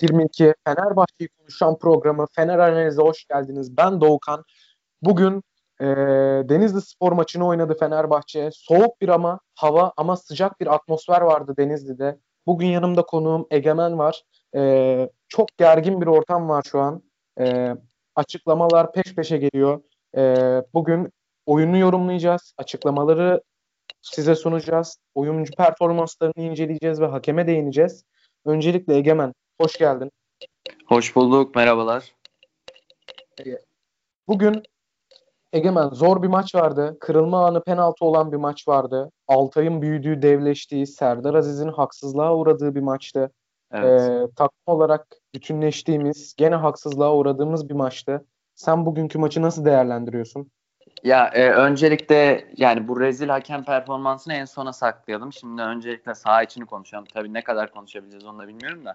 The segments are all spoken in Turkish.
22 Fenerbahçe'yi konuşan programı Fener Analiz'e hoş geldiniz. Ben Doğukan. Bugün e, Denizli Spor maçını oynadı Fenerbahçe. Soğuk bir ama hava ama sıcak bir atmosfer vardı Denizli'de. Bugün yanımda konuğum Egemen var. E, çok gergin bir ortam var şu an. E, açıklamalar peş peşe geliyor. E, bugün oyunu yorumlayacağız. Açıklamaları size sunacağız. Oyuncu performanslarını inceleyeceğiz ve hakeme değineceğiz. Öncelikle Egemen, hoş geldin. Hoş bulduk, merhabalar. Bugün Egemen zor bir maç vardı. Kırılma anı penaltı olan bir maç vardı. Altay'ın büyüdüğü, devleştiği, Serdar Aziz'in haksızlığa uğradığı bir maçtı. Evet. Ee, takım olarak bütünleştiğimiz, gene haksızlığa uğradığımız bir maçtı. Sen bugünkü maçı nasıl değerlendiriyorsun? Ya e, öncelikle yani bu rezil hakem performansını en sona saklayalım. Şimdi öncelikle saha içini konuşalım. Tabii ne kadar konuşabileceğiz onu da bilmiyorum da.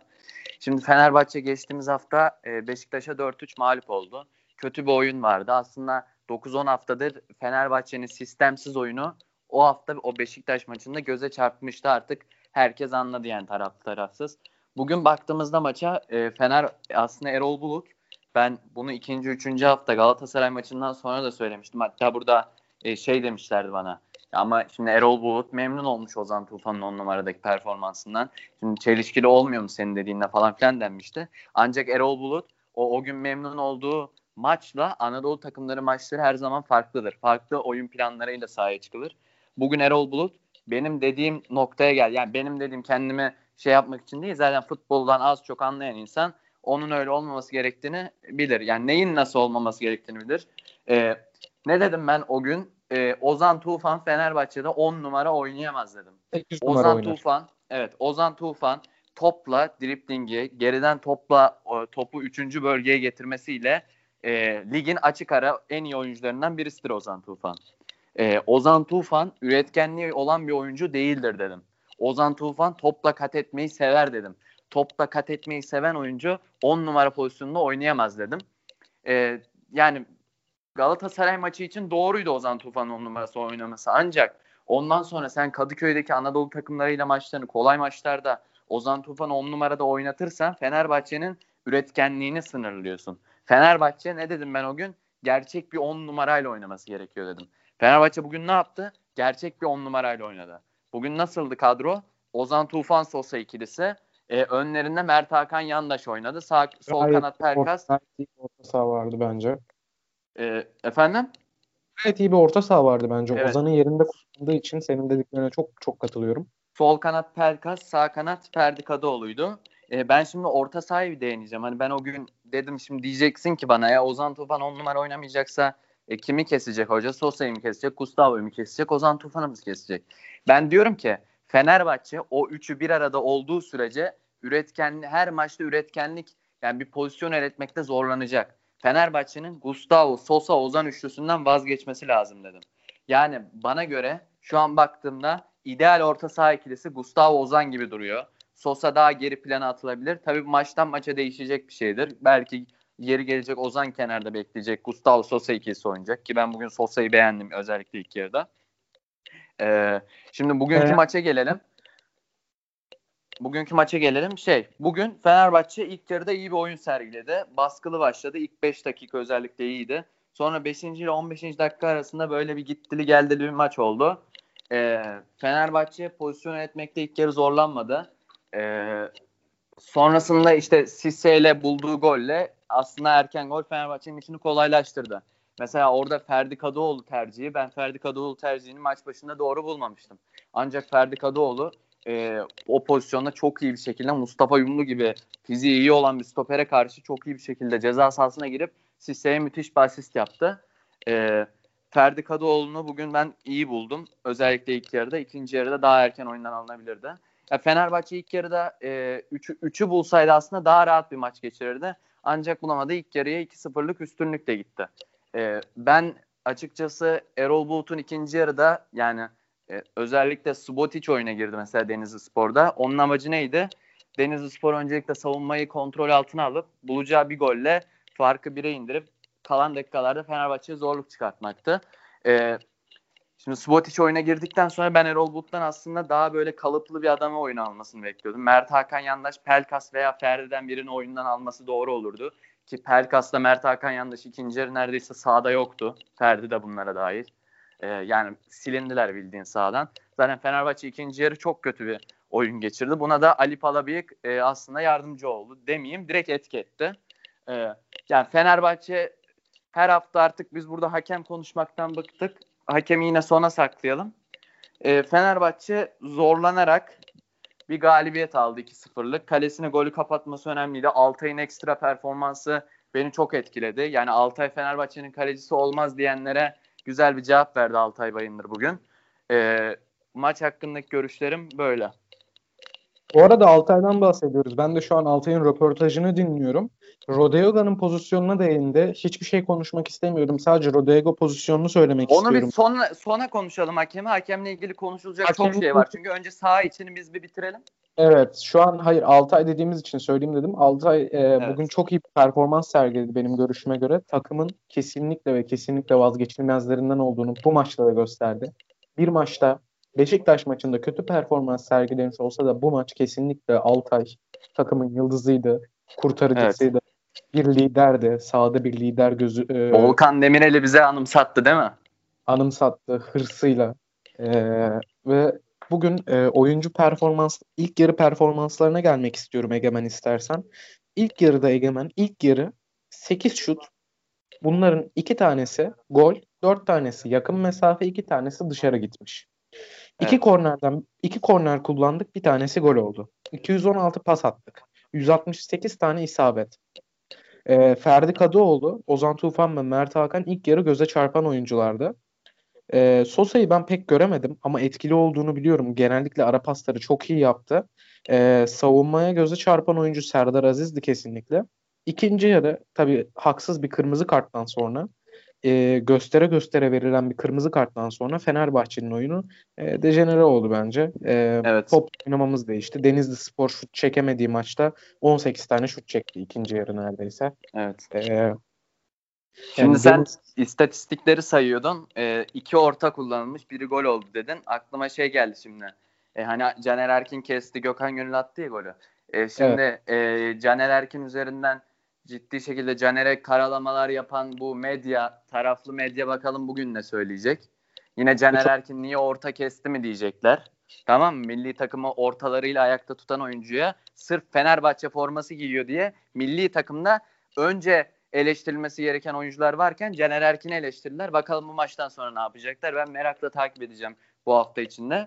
Şimdi Fenerbahçe geçtiğimiz hafta e, Beşiktaş'a 4-3 mağlup oldu. Kötü bir oyun vardı. Aslında 9-10 haftadır Fenerbahçe'nin sistemsiz oyunu o hafta o Beşiktaş maçında göze çarpmıştı artık. Herkes anladı yani taraflı tarafsız. Bugün baktığımızda maça e, Fener aslında Erol Bulut ben bunu ikinci, üçüncü hafta Galatasaray maçından sonra da söylemiştim. Hatta burada e, şey demişlerdi bana. Ama şimdi Erol Bulut memnun olmuş Ozan Tufan'ın on numaradaki performansından. Şimdi çelişkili olmuyor mu senin dediğinle falan filan denmişti. Ancak Erol Bulut o, o gün memnun olduğu maçla Anadolu takımları maçları her zaman farklıdır. Farklı oyun planlarıyla sahaya çıkılır. Bugün Erol Bulut benim dediğim noktaya gel. Yani benim dediğim kendimi şey yapmak için değil zaten futboldan az çok anlayan insan onun öyle olmaması gerektiğini bilir. Yani neyin nasıl olmaması gerektiğini bilir. Ee, ne dedim ben o gün? Ee, Ozan Tufan Fenerbahçe'de 10 numara oynayamaz dedim. Ozan oynar. Tufan, evet Ozan Tufan topla driplingi, geriden topla topu 3. bölgeye getirmesiyle e, ligin açık ara en iyi oyuncularından birisidir Ozan Tufan. E, Ozan Tufan üretkenliği olan bir oyuncu değildir dedim. Ozan Tufan topla kat etmeyi sever dedim topla kat etmeyi seven oyuncu 10 numara pozisyonunda oynayamaz dedim. Ee, yani Galatasaray maçı için doğruydu Ozan Tufan'ın 10 numarası oynaması. Ancak ondan sonra sen Kadıköy'deki Anadolu takımlarıyla maçlarını kolay maçlarda Ozan Tufan'ı 10 numarada oynatırsan Fenerbahçe'nin üretkenliğini sınırlıyorsun. Fenerbahçe ne dedim ben o gün? Gerçek bir 10 numarayla oynaması gerekiyor dedim. Fenerbahçe bugün ne yaptı? Gerçek bir 10 numarayla oynadı. Bugün nasıldı kadro? Ozan Tufan Sosa ikilisi. E, önlerinde Mert Hakan Yandaş oynadı. Sağ, sol Gayet kanat iyi bir orta saha vardı bence. E, efendim? Gayet iyi bir orta saha vardı bence. Evet. Ozan'ın yerinde kullandığı için senin dediklerine çok çok katılıyorum. Sol kanat Pelkas, sağ kanat Ferdi Kadıoğlu'ydu. E, ben şimdi orta sahayı bir değineceğim. Hani ben o gün dedim şimdi diyeceksin ki bana ya Ozan Tufan on numara oynamayacaksa e, kimi kesecek hoca? Sosa'yı mı kesecek? Gustavo'yu mu kesecek? Ozan Tufan'ı mı kesecek? Ben diyorum ki Fenerbahçe o üçü bir arada olduğu sürece üretken her maçta üretkenlik yani bir pozisyon üretmekte zorlanacak. Fenerbahçe'nin Gustavo, Sosa, Ozan üçlüsünden vazgeçmesi lazım dedim. Yani bana göre şu an baktığımda ideal orta saha ikilisi Gustavo Ozan gibi duruyor. Sosa daha geri plana atılabilir. Tabii maçtan maça değişecek bir şeydir. Belki yeri gelecek Ozan kenarda bekleyecek. Gustavo Sosa ikilisi oynayacak ki ben bugün Sosa'yı beğendim özellikle ilk yarıda. Ee, şimdi bugünkü evet. maça gelelim. Bugünkü maça gelelim. Şey, bugün Fenerbahçe ilk yarıda iyi bir oyun sergiledi. Baskılı başladı. İlk 5 dakika özellikle iyiydi. Sonra 5. ile 15. dakika arasında böyle bir gittili geldili bir maç oldu. Ee, Fenerbahçe pozisyon etmekte ilk yarı zorlanmadı. Ee, sonrasında işte Sisse ile bulduğu golle aslında erken gol Fenerbahçe'nin işini kolaylaştırdı. Mesela orada Ferdi Kadıoğlu tercihi ben Ferdi Kadıoğlu tercihini maç başında doğru bulmamıştım. Ancak Ferdi Kadıoğlu e, o pozisyonda çok iyi bir şekilde Mustafa Yumlu gibi fiziği iyi olan bir stopere karşı çok iyi bir şekilde ceza sahasına girip Sisse'ye müthiş bir asist yaptı. E, Ferdi Kadıoğlu'nu bugün ben iyi buldum. Özellikle ilk yarıda. ikinci yarıda daha erken oyundan alınabilirdi. Ya Fenerbahçe ilk yarıda 3'ü e, üçü bulsaydı aslında daha rahat bir maç geçirirdi. Ancak bulamadı. İlk yarıya 2-0'lık üstünlükle gitti. E, ben açıkçası Erol Bulut'un ikinci yarıda yani e, özellikle Subotic oyuna girdi mesela Denizli Spor'da. Onun amacı neydi? Denizli Spor öncelikle savunmayı kontrol altına alıp bulacağı bir golle farkı bire indirip kalan dakikalarda Fenerbahçe'ye zorluk çıkartmaktı. E, Şimdi Subotic oyuna girdikten sonra ben Erol Bulut'tan aslında daha böyle kalıplı bir adamı oyuna almasını bekliyordum. Mert Hakan Yandaş, Pelkas veya Ferdi'den birini oyundan alması doğru olurdu. Ki Pelkas'ta Mert Hakan Yandaş ikinci yarı neredeyse sahada yoktu. Ferdi de bunlara dahil. Ee, yani silindiler bildiğin sahadan. Zaten Fenerbahçe ikinci yarı çok kötü bir oyun geçirdi. Buna da Ali Palabıyık e, aslında yardımcı oldu. Demeyeyim direkt etki etti. Ee, yani Fenerbahçe her hafta artık biz burada hakem konuşmaktan bıktık. Hakemi yine sona saklayalım. Ee, Fenerbahçe zorlanarak bir galibiyet aldı 2-0'lık. Kalesine golü kapatması önemliydi. Altay'ın ekstra performansı beni çok etkiledi. Yani Altay Fenerbahçe'nin kalecisi olmaz diyenlere güzel bir cevap verdi Altay Bayındır bugün. Ee, maç hakkındaki görüşlerim böyle. Bu arada Altay'dan bahsediyoruz. Ben de şu an Altay'ın röportajını dinliyorum. Rodeoga'nın pozisyonuna değindi. Hiçbir şey konuşmak istemiyorum. Sadece Rodego pozisyonunu söylemek Onu istiyorum. Onu bir sona, sona konuşalım hakemi. Hakemle ilgili konuşulacak Hakem- çok şey var. Çünkü önce saha içini biz bir bitirelim. Evet, şu an hayır Altay dediğimiz için söyleyeyim dedim. Altay e, bugün çok iyi bir performans sergiledi benim görüşüme göre. Takımın kesinlikle ve kesinlikle vazgeçilmezlerinden olduğunu bu maçta da gösterdi. Bir maçta Beşiktaş maçında kötü performans sergilemiş olsa da bu maç kesinlikle Altay takımın yıldızıydı, kurtarıcısıydı. Bir liderdi, sahada bir lider gözü e, Volkan Demirel'i bize anımsattı değil mi? anımsattı hırsıyla. E, ve bugün e, oyuncu performans, ilk yarı performanslarına gelmek istiyorum Egemen istersen. İlk yarıda Egemen, ilk yarı 8 şut. Bunların iki tanesi gol, dört tanesi yakın mesafe, iki tanesi dışarı gitmiş. İki kornerden iki korner kullandık, bir tanesi gol oldu. 216 pas attık. 168 tane isabet. Ee, Ferdi Kadıoğlu, Ozan Tufan ve Mert Hakan ilk yarı göze çarpan oyunculardı. Ee, Sosa'yı ben pek göremedim ama etkili olduğunu biliyorum. Genellikle ara pasları çok iyi yaptı. Ee, savunmaya göze çarpan oyuncu Serdar Aziz'di kesinlikle. İkinci yarı tabii haksız bir kırmızı karttan sonra e, göstere göstere verilen bir kırmızı karttan sonra Fenerbahçe'nin oyunu e, dejenere oldu bence. E, Evet. Top oynamamız değişti. Denizli Spor şut çekemediği maçta 18 tane şut çekti ikinci yarı neredeyse. Evet. E, Şimdi yani sen Deniz- istatistikleri sayıyordun. Ee, iki orta kullanılmış, biri gol oldu dedin. Aklıma şey geldi şimdi. Ee, hani Caner Erkin kesti, Gökhan Gönül attı ya golü. Ee, şimdi e, Caner Erkin üzerinden ciddi şekilde Caner'e karalamalar yapan bu medya, taraflı medya bakalım bugün ne söyleyecek. Yine Caner Erkin niye orta kesti mi diyecekler. Tamam mı? Milli takımı ortalarıyla ayakta tutan oyuncuya sırf Fenerbahçe forması giyiyor diye milli takımda önce eleştirilmesi gereken oyuncular varken Caner Erkin'i eleştirdiler. Bakalım bu maçtan sonra ne yapacaklar? Ben merakla takip edeceğim bu hafta içinde.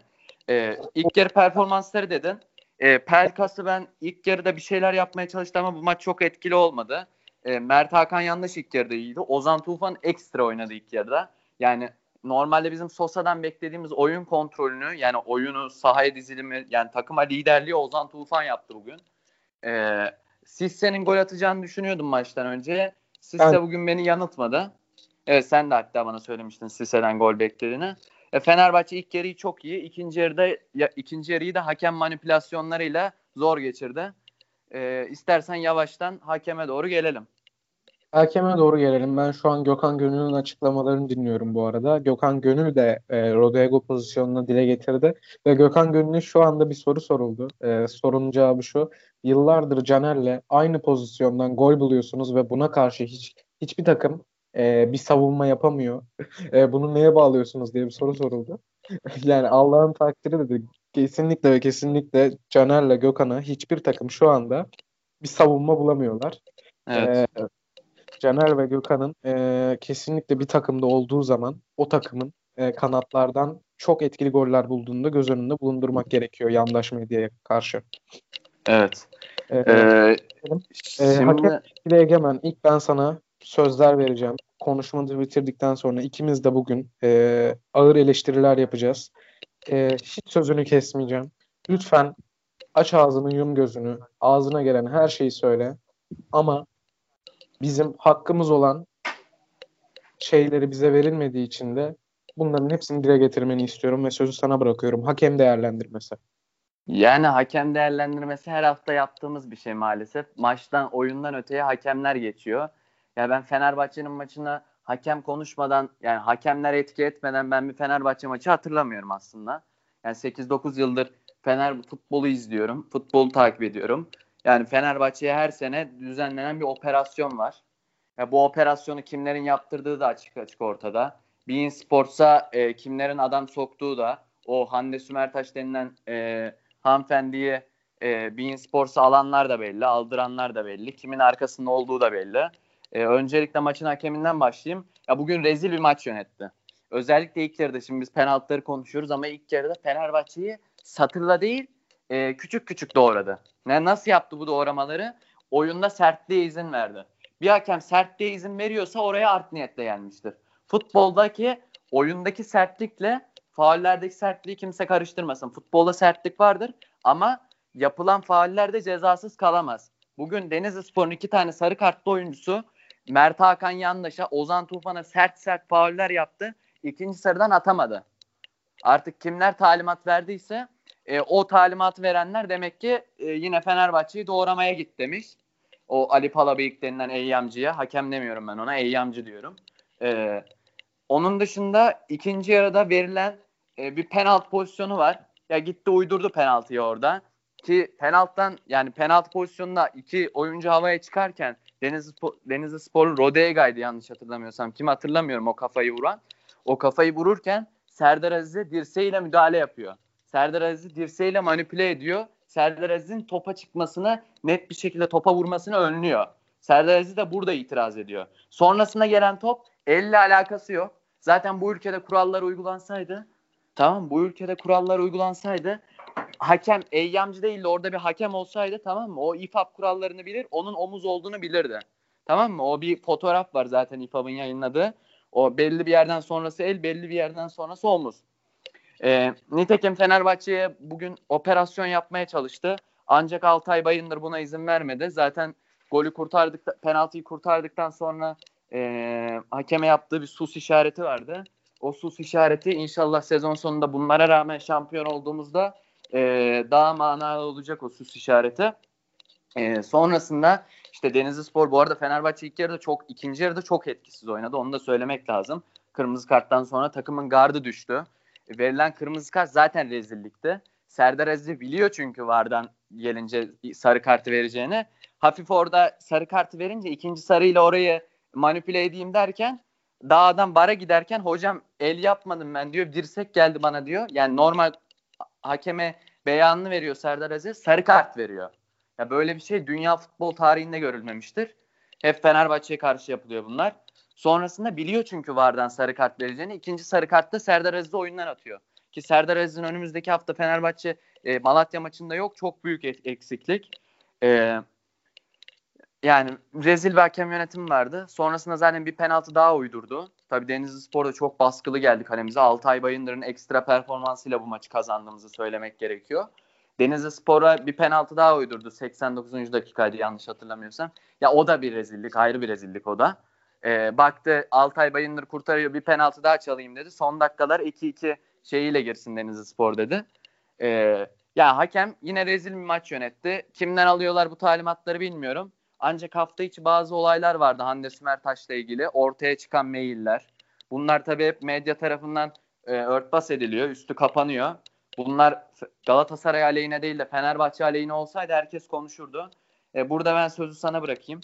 Ee, ilk yarı performansları dedin. Ee, Pelkas'ı ben ilk yarıda bir şeyler yapmaya çalıştı ama bu maç çok etkili olmadı. Ee, Mert Hakan yanlış ilk yarıda iyiydi. Ozan Tufan ekstra oynadı ilk yarıda. Yani normalde bizim Sosa'dan beklediğimiz oyun kontrolünü yani oyunu sahaya dizilimi yani takıma liderliği Ozan Tufan yaptı bugün. Ee, Sisse'nin gol atacağını düşünüyordum maçtan önce. Sisse Ben- bugün beni yanıltmadı. Evet sen de hatta bana söylemiştin Sisse'den gol beklediğini. E, Fenerbahçe ilk yarıyı çok iyi. İkinci yarıda ya, ikinci yarıyı da hakem manipülasyonlarıyla zor geçirdi. E, istersen yavaştan hakeme doğru gelelim. Hakeme doğru gelelim. Ben şu an Gökhan Gönül'ün açıklamalarını dinliyorum bu arada. Gökhan Gönül de e, Rodrigo pozisyonunu dile getirdi. Ve Gökhan Gönül'e şu anda bir soru soruldu. E, sorunun cevabı şu. Yıllardır Caner'le aynı pozisyondan gol buluyorsunuz ve buna karşı hiç hiçbir takım e, bir savunma yapamıyor. E, bunu neye bağlıyorsunuz diye bir soru soruldu. yani Allah'ın takdiri dedi. Kesinlikle ve kesinlikle Caner'le Gökhan'a hiçbir takım şu anda bir savunma bulamıyorlar. Evet. Ee, Caner ve Gökhan'ın e, kesinlikle bir takımda olduğu zaman o takımın e, kanatlardan çok etkili goller bulduğunu da göz önünde bulundurmak gerekiyor yandaş medyaya karşı. evet. Ee, Ee, Ee, şimdi hakem- Bir de Egemen ilk ben sana sözler vereceğim. Konuşmamızı bitirdikten sonra ikimiz de bugün e, ağır eleştiriler yapacağız. E, hiç sözünü kesmeyeceğim. Lütfen aç ağzını yum gözünü. Ağzına gelen her şeyi söyle. Ama bizim hakkımız olan şeyleri bize verilmediği için de bunların hepsini dile getirmeni istiyorum ve sözü sana bırakıyorum. Hakem değerlendirmesi. Yani hakem değerlendirmesi her hafta yaptığımız bir şey maalesef. Maçtan, oyundan öteye hakemler geçiyor. Ya ben Fenerbahçe'nin maçına hakem konuşmadan yani hakemler etki etmeden ben bir Fenerbahçe maçı hatırlamıyorum aslında. Yani 8-9 yıldır Fener futbolu izliyorum. Futbolu takip ediyorum. Yani Fenerbahçe'ye her sene düzenlenen bir operasyon var. Ya bu operasyonu kimlerin yaptırdığı da açık açık ortada. Bein Sports'a e, kimlerin adam soktuğu da o Hande Sümertaş denilen e, hanımefendiyi e, Bein Sports'a alanlar da belli, aldıranlar da belli. Kimin arkasında olduğu da belli. E, öncelikle maçın hakeminden başlayayım. Ya bugün rezil bir maç yönetti. Özellikle ilk yarıda şimdi biz penaltıları konuşuyoruz ama ilk yarıda Fenerbahçe'yi satırla değil e, küçük küçük doğradı. Ne nasıl yaptı bu doğramaları? Oyunda sertliğe izin verdi. Bir hakem sertliğe izin veriyorsa oraya art niyetle gelmiştir. Futboldaki oyundaki sertlikle faullerdeki sertliği kimse karıştırmasın. Futbolda sertlik vardır ama yapılan faullerde cezasız kalamaz. Bugün Denizli Spor'un iki tane sarı kartlı oyuncusu Mert Hakan Yandaş'a, Ozan Tufan'a sert sert fauller yaptı. İkinci sarıdan atamadı. Artık kimler talimat verdiyse e, o talimatı verenler demek ki e, yine Fenerbahçe'yi doğramaya git demiş. O Ali Palabıyık denilen Eyyamcı'ya. Hakem demiyorum ben ona. Eyyamcı diyorum. E, onun dışında ikinci yarıda verilen e, bir penaltı pozisyonu var. Ya gitti uydurdu penaltıyı orada. Ki penaltıdan yani penaltı pozisyonunda iki oyuncu havaya çıkarken Denizli, Denizli Spor'un yanlış hatırlamıyorsam. Kim hatırlamıyorum o kafayı vuran. O kafayı vururken Serdar Aziz'e dirseğiyle müdahale yapıyor. Serdar Aziz'i dirseğiyle manipüle ediyor. Serdar Aziz'in topa çıkmasını net bir şekilde topa vurmasını önlüyor. Serdar Aziz de burada itiraz ediyor. Sonrasında gelen top elle alakası yok. Zaten bu ülkede kurallar uygulansaydı tamam bu ülkede kurallar uygulansaydı hakem eyyamcı değil de orada bir hakem olsaydı tamam mı? O İFAB kurallarını bilir, onun omuz olduğunu bilirdi. Tamam mı? O bir fotoğraf var zaten İFAB'ın yayınladığı. O belli bir yerden sonrası el, belli bir yerden sonrası omuz. E, nitekim Fenerbahçe'ye bugün operasyon yapmaya çalıştı. Ancak Altay Bayındır buna izin vermedi. Zaten golü kurtardık, penaltıyı kurtardıktan sonra e, hakeme yaptığı bir sus işareti vardı. O sus işareti inşallah sezon sonunda bunlara rağmen şampiyon olduğumuzda e, daha manalı olacak o sus işareti. E, sonrasında işte Denizli Spor bu arada Fenerbahçe ilk yarıda çok ikinci yarıda çok etkisiz oynadı. Onu da söylemek lazım. Kırmızı karttan sonra takımın gardı düştü. E, verilen kırmızı kart zaten rezillikti. Serdar Aziz biliyor çünkü Vardan gelince sarı kartı vereceğini. Hafif orada sarı kartı verince ikinci sarıyla orayı manipüle edeyim derken dağdan bara giderken hocam el yapmadım ben diyor. Dirsek geldi bana diyor. Yani normal hakeme beyanını veriyor Serdar Aziz. Sarı kart veriyor. Ya böyle bir şey dünya futbol tarihinde görülmemiştir. Hep Fenerbahçe'ye karşı yapılıyor bunlar. Sonrasında biliyor çünkü Vardan sarı kart vereceğini. İkinci sarı kartta Serdar Aziz'i oyundan atıyor. Ki Serdar Aziz'in önümüzdeki hafta Fenerbahçe e, Malatya maçında yok. Çok büyük eksiklik. E, yani rezil bir hakem yönetimi vardı. Sonrasında zaten bir penaltı daha uydurdu. Tabii Denizli Spor'da çok baskılı geldi kalemize. Altay Bayındır'ın ekstra performansıyla bu maçı kazandığımızı söylemek gerekiyor. Denizli Spor'a bir penaltı daha uydurdu. 89. dakikaydı yanlış hatırlamıyorsam. Ya o da bir rezillik, ayrı bir rezillik o da. Ee, baktı Altay Bayındır kurtarıyor bir penaltı daha çalayım dedi. Son dakikalar 2-2 şeyiyle girsin Denizli Spor dedi. Ee, yani hakem yine rezil bir maç yönetti. Kimden alıyorlar bu talimatları bilmiyorum. Ancak hafta içi bazı olaylar vardı Hande Sümertaş'la ilgili. Ortaya çıkan mailler. Bunlar tabii hep medya tarafından e, örtbas ediliyor. Üstü kapanıyor. Bunlar Galatasaray aleyhine değil de Fenerbahçe aleyhine olsaydı herkes konuşurdu. E, burada ben sözü sana bırakayım.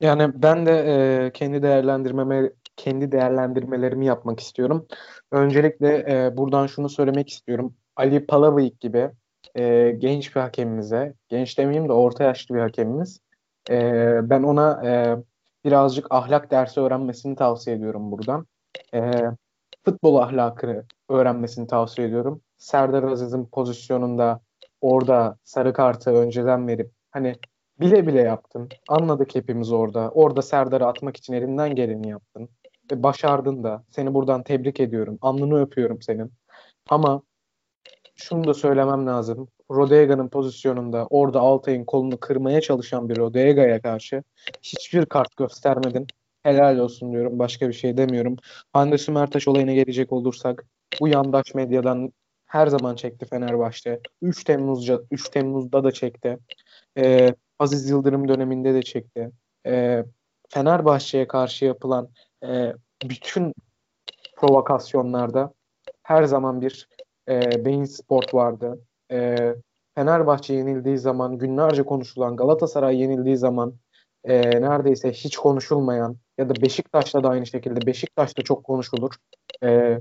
Yani ben de e, kendi değerlendirmeme kendi değerlendirmelerimi yapmak istiyorum. Öncelikle e, buradan şunu söylemek istiyorum. Ali Palavıyık gibi e, genç bir hakemimize, genç demeyeyim de orta yaşlı bir hakemimiz. E, ben ona e, birazcık ahlak dersi öğrenmesini tavsiye ediyorum buradan. E, futbol ahlakını öğrenmesini tavsiye ediyorum. Serdar Aziz'in pozisyonunda orada sarı kartı önceden verip hani bile bile yaptın. Anladık hepimiz orada. Orada Serdar'ı atmak için elinden geleni yaptın. Ve başardın da. Seni buradan tebrik ediyorum. Alnını öpüyorum senin. Ama şunu da söylemem lazım. Rodega'nın pozisyonunda orada Altay'ın kolunu kırmaya çalışan bir Rodega'ya karşı hiçbir kart göstermedin. Helal olsun diyorum. Başka bir şey demiyorum. Hande Sümertaş olayına gelecek olursak bu yandaş medyadan her zaman çekti Fenerbahçe. 3 Temmuz'da 3 Temmuz'da da çekti. Ee, Aziz Yıldırım döneminde de çekti. Ee, Fenerbahçe'ye karşı yapılan e, bütün provokasyonlarda her zaman bir e, beyin sport vardı. E, Fenerbahçe yenildiği zaman günlerce konuşulan, Galatasaray yenildiği zaman e, neredeyse hiç konuşulmayan ya da Beşiktaş'ta da aynı şekilde Beşiktaş'ta çok konuşulur. E,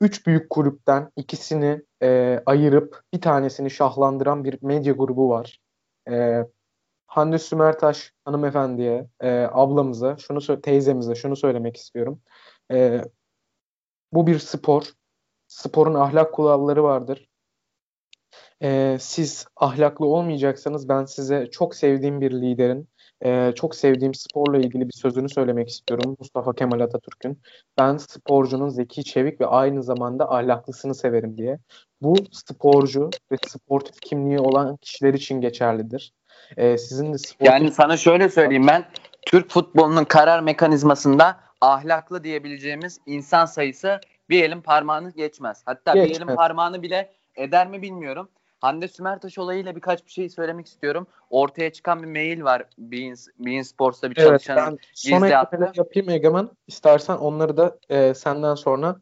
üç büyük kulüpten ikisini e, ayırıp bir tanesini şahlandıran bir medya grubu var. E, Hande Sümertaş hanımefendiye, e, ablamıza, şunu teyzemize şunu söylemek istiyorum. E, bu bir spor. Sporun ahlak kuralları vardır. E, siz ahlaklı olmayacaksanız ben size çok sevdiğim bir liderin, e, çok sevdiğim sporla ilgili bir sözünü söylemek istiyorum. Mustafa Kemal Atatürk'ün. Ben sporcunun zeki, çevik ve aynı zamanda ahlaklısını severim diye. Bu sporcu ve sportif kimliği olan kişiler için geçerlidir. E, sizin de sportif... Yani sana şöyle söyleyeyim ben Türk futbolunun karar mekanizmasında ahlaklı diyebileceğimiz insan sayısı bir elin parmağını geçmez. Hatta geçmez. bir elin parmağını bile eder mi bilmiyorum. Hande Sümertaş olayıyla birkaç bir şey söylemek istiyorum. Ortaya çıkan bir mail var Bein, Bein Sports'ta bir evet, çalışanın ben son yapayım Egemen. İstersen onları da e, senden sonra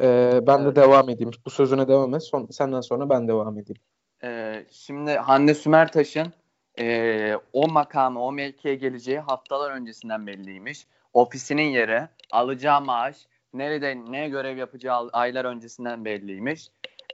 e, ben evet. de devam edeyim. Bu sözüne devam et. Son, senden sonra ben devam edeyim. E, şimdi Hande Sümertaş'ın e, o makamı, o mevkiye geleceği haftalar öncesinden belliymiş. Ofisinin yeri, alacağı maaş, nerede ne görev yapacağı aylar öncesinden belliymiş.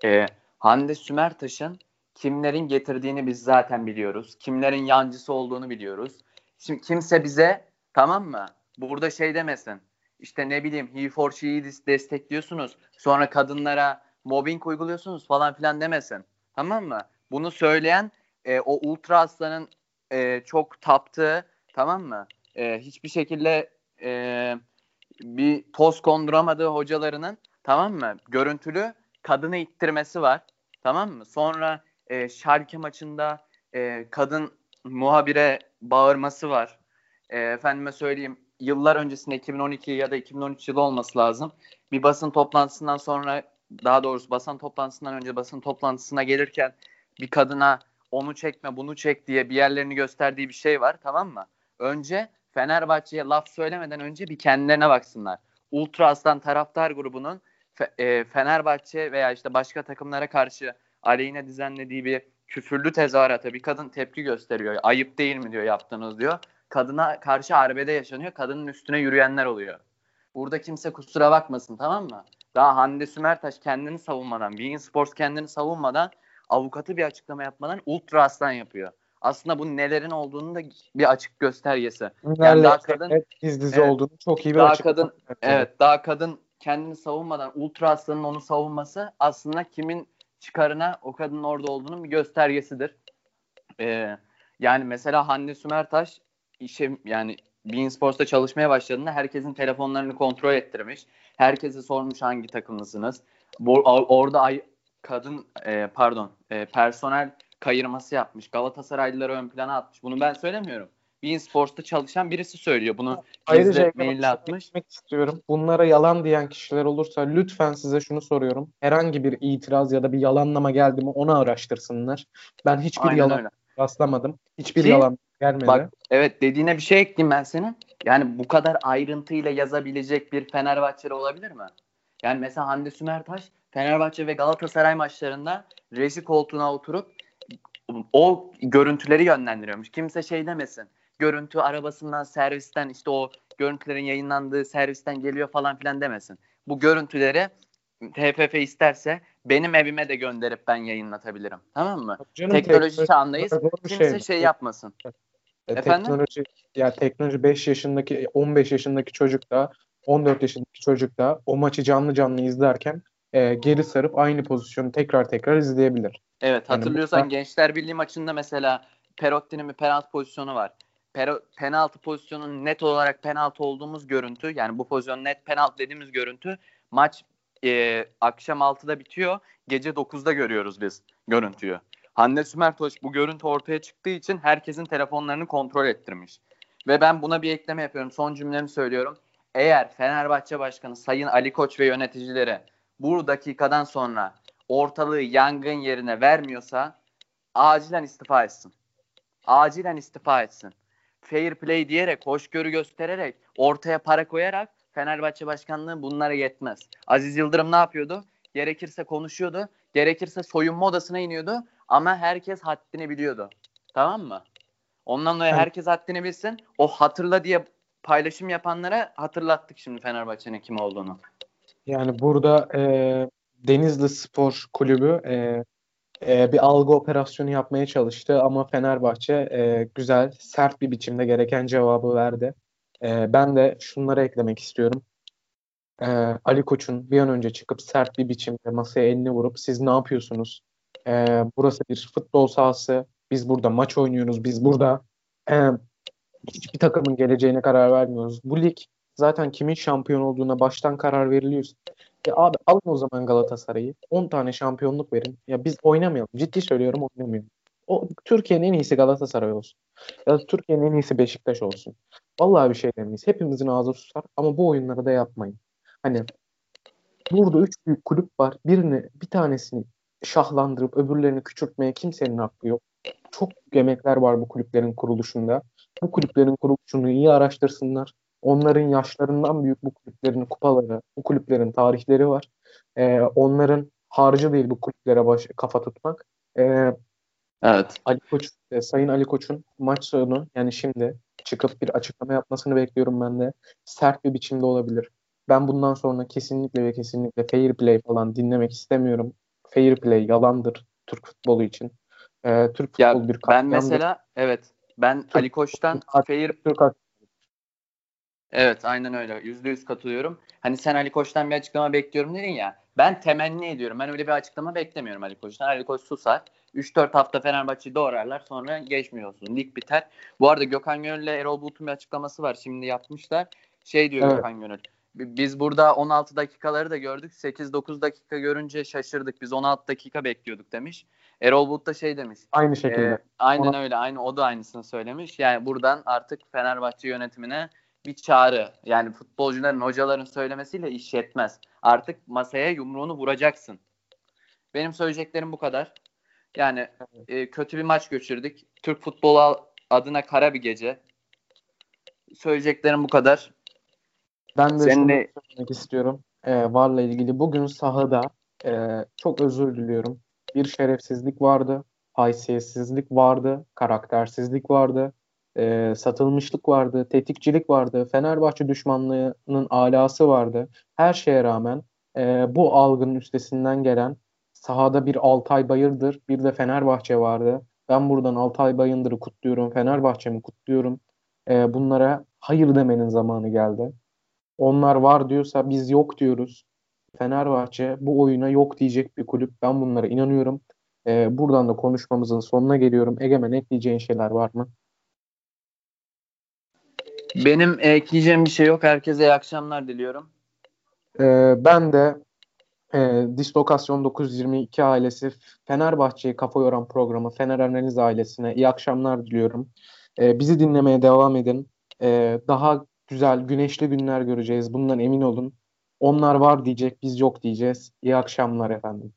E, Hande Sümertaş'ın kimlerin getirdiğini biz zaten biliyoruz. Kimlerin yancısı olduğunu biliyoruz. Şimdi kimse bize tamam mı? Burada şey demesin. İşte ne bileyim he for she'yi destekliyorsunuz. Sonra kadınlara mobbing uyguluyorsunuz falan filan demesin. Tamam mı? Bunu söyleyen e, o ultra aslanın e, çok taptığı tamam mı? E, hiçbir şekilde e, bir toz konduramadığı hocalarının tamam mı? Görüntülü kadını ittirmesi var. Tamam mı? Sonra e, Schalke maçında e, kadın muhabire bağırması var. E, efendime söyleyeyim yıllar öncesinde 2012 ya da 2013 yılı olması lazım. Bir basın toplantısından sonra daha doğrusu basın toplantısından önce basın toplantısına gelirken bir kadına onu çekme bunu çek diye bir yerlerini gösterdiği bir şey var tamam mı? Önce Fenerbahçe'ye laf söylemeden önce bir kendilerine baksınlar. Ultra Aslan taraftar grubunun e, Fenerbahçe veya işte başka takımlara karşı aleyhine düzenlediği bir küfürlü tezahürata bir kadın tepki gösteriyor. Ayıp değil mi diyor yaptığınız diyor. Kadına karşı arbede yaşanıyor. Kadının üstüne yürüyenler oluyor. Burada kimse kusura bakmasın tamam mı? Daha Hande Sümertaş kendini savunmadan, Bein Sports kendini savunmadan avukatı bir açıklama yapmadan ultra aslan yapıyor. Aslında bu nelerin olduğunu da bir açık göstergesi. Yani daha kadın dizi evet, olduğunu çok iyi bir daha kadın evet daha kadın kendini savunmadan ultra aslanın onu savunması aslında kimin çıkarına o kadının orada olduğunun bir göstergesidir. Ee, yani mesela Hande Sümertaş işe yani Bein Sports'ta çalışmaya başladığında herkesin telefonlarını kontrol ettirmiş. Herkese sormuş hangi takımlısınız. Bu, orada ay, kadın e, pardon e, personel kayırması yapmış. Galatasaraylıları ön plana atmış. Bunu ben söylemiyorum. Bein Sports'ta çalışan birisi söylüyor. Bunu Ayrıca maille atmış. istiyorum. Bunlara yalan diyen kişiler olursa lütfen size şunu soruyorum. Herhangi bir itiraz ya da bir yalanlama geldi mi onu araştırsınlar. Ben hiçbir Aynen yalan öyle. rastlamadım. Hiçbir Ki, yalan gelmedi. Bak evet dediğine bir şey ekleyeyim ben senin. Yani bu kadar ayrıntıyla yazabilecek bir Fenerbahçeli olabilir mi? Yani mesela Hande Sümertaş Fenerbahçe ve Galatasaray maçlarında reji koltuğuna oturup o görüntüleri yönlendiriyormuş. Kimse şey demesin. Görüntü arabasından, servisten işte o görüntülerin yayınlandığı servisten geliyor falan filan demesin. Bu görüntüleri TFF isterse benim evime de gönderip ben yayınlatabilirim. Tamam mı? Canım, teknoloji teknoloji çağındayız. Kimse şey, şey yapmasın. E, Efendim? Teknoloji ya teknoloji 5 yaşındaki 15 yaşındaki çocuk da 14 yaşındaki çocuk da o maçı canlı canlı izlerken e, geri sarıp aynı pozisyonu tekrar tekrar izleyebilir. Evet hatırlıyorsan yani bu... Gençler Birliği maçında mesela Perotti'nin bir penaltı pozisyonu var. Pero, penaltı pozisyonun net olarak penaltı olduğumuz görüntü yani bu pozisyon net penaltı dediğimiz görüntü maç e, akşam 6'da bitiyor. Gece 9'da görüyoruz biz görüntüyü. Hande Sümertoş bu görüntü ortaya çıktığı için herkesin telefonlarını kontrol ettirmiş. Ve ben buna bir ekleme yapıyorum. Son cümlemi söylüyorum. Eğer Fenerbahçe Başkanı Sayın Ali Koç ve yöneticileri bu dakikadan sonra ortalığı yangın yerine vermiyorsa acilen istifa etsin. Acilen istifa etsin. fair play diyerek, hoşgörü göstererek, ortaya para koyarak Fenerbahçe başkanlığı bunlara yetmez. Aziz Yıldırım ne yapıyordu? Gerekirse konuşuyordu, gerekirse soyunma odasına iniyordu ama herkes haddini biliyordu. Tamam mı? Ondan dolayı herkes haddini bilsin. O hatırla diye paylaşım yapanlara hatırlattık şimdi Fenerbahçe'nin kim olduğunu. Yani burada e, Denizli Spor Kulübü e, e, bir algı operasyonu yapmaya çalıştı ama Fenerbahçe e, güzel, sert bir biçimde gereken cevabı verdi. E, ben de şunları eklemek istiyorum. E, Ali Koç'un bir an önce çıkıp sert bir biçimde masaya elini vurup siz ne yapıyorsunuz? E, burası bir futbol sahası. Biz burada maç oynuyoruz. Biz burada e, hiçbir takımın geleceğine karar vermiyoruz. Bu lig zaten kimin şampiyon olduğuna baştan karar veriliyor. Ya abi alın o zaman Galatasaray'ı. 10 tane şampiyonluk verin. Ya biz oynamayalım. Ciddi söylüyorum oynamayalım. O Türkiye'nin en iyisi Galatasaray olsun. Ya Türkiye'nin en iyisi Beşiktaş olsun. Vallahi bir şey demeyiz. Hepimizin ağzı susar ama bu oyunları da yapmayın. Hani burada üç büyük kulüp var. Birini bir tanesini şahlandırıp öbürlerini küçültmeye kimsenin hakkı yok. Çok büyük emekler var bu kulüplerin kuruluşunda. Bu kulüplerin kuruluşunu iyi araştırsınlar. Onların yaşlarından büyük bu kulüplerin kupaları, bu kulüplerin tarihleri var. Ee, onların harcı değil bu kulüplere baş, kafa tutmak. Ee, evet. Ali Koç, e, Sayın Ali Koç'un maç sonu yani şimdi çıkıp bir açıklama yapmasını bekliyorum ben de. Sert bir biçimde olabilir. Ben bundan sonra kesinlikle ve kesinlikle fair play falan dinlemek istemiyorum. Fair play yalandır Türk futbolu için. Ee, Türk futbolu bir Ben mesela evet ben Türk, Ali Koç'tan Türk, fair Türk Evet aynen öyle. Yüzde yüz katılıyorum. Hani sen Ali Koç'tan bir açıklama bekliyorum dedin ya. Ben temenni ediyorum. Ben öyle bir açıklama beklemiyorum Ali Koç'tan. Ali Koç susar. 3-4 hafta Fenerbahçe'yi doğrarlar. Sonra geçmiyorsun. Lig biter. Bu arada Gökhan Gönül ile Erol Bulut'un bir açıklaması var. Şimdi yapmışlar. Şey diyor evet. Gökhan Gönül. Biz burada 16 dakikaları da gördük. 8-9 dakika görünce şaşırdık. Biz 16 dakika bekliyorduk demiş. Erol Bulut da şey demiş. Aynı şekilde. E, aynen Ona... öyle. Aynı o da aynısını söylemiş. Yani buradan artık Fenerbahçe yönetimine bir çağrı. Yani futbolcuların, hocaların söylemesiyle iş yetmez. Artık masaya yumruğunu vuracaksın. Benim söyleyeceklerim bu kadar. Yani e, kötü bir maç geçirdik. Türk futbolu adına kara bir gece. Söyleyeceklerim bu kadar. Ben de Senin de... söylemek istiyorum. E, VAR'la ilgili bugün sahada e, çok özür diliyorum. Bir şerefsizlik vardı, haysiyetsizlik vardı, karaktersizlik vardı e, satılmışlık vardı, tetikçilik vardı, Fenerbahçe düşmanlığının alası vardı. Her şeye rağmen e, bu algının üstesinden gelen sahada bir Altay Bayırdır, bir de Fenerbahçe vardı. Ben buradan Altay Bayındır'ı kutluyorum, Fenerbahçe'mi kutluyorum. E, bunlara hayır demenin zamanı geldi. Onlar var diyorsa biz yok diyoruz. Fenerbahçe bu oyuna yok diyecek bir kulüp. Ben bunlara inanıyorum. E, buradan da konuşmamızın sonuna geliyorum. Egemen ekleyeceğin şeyler var mı? Benim ekleyeceğim bir şey yok. Herkese iyi akşamlar diliyorum. Ee, ben de e, Dislokasyon 922 ailesi Fenerbahçe'yi kafa yoran programı Fener Analiz ailesine iyi akşamlar diliyorum. Ee, bizi dinlemeye devam edin. Ee, daha güzel, güneşli günler göreceğiz. Bundan emin olun. Onlar var diyecek, biz yok diyeceğiz. İyi akşamlar efendim.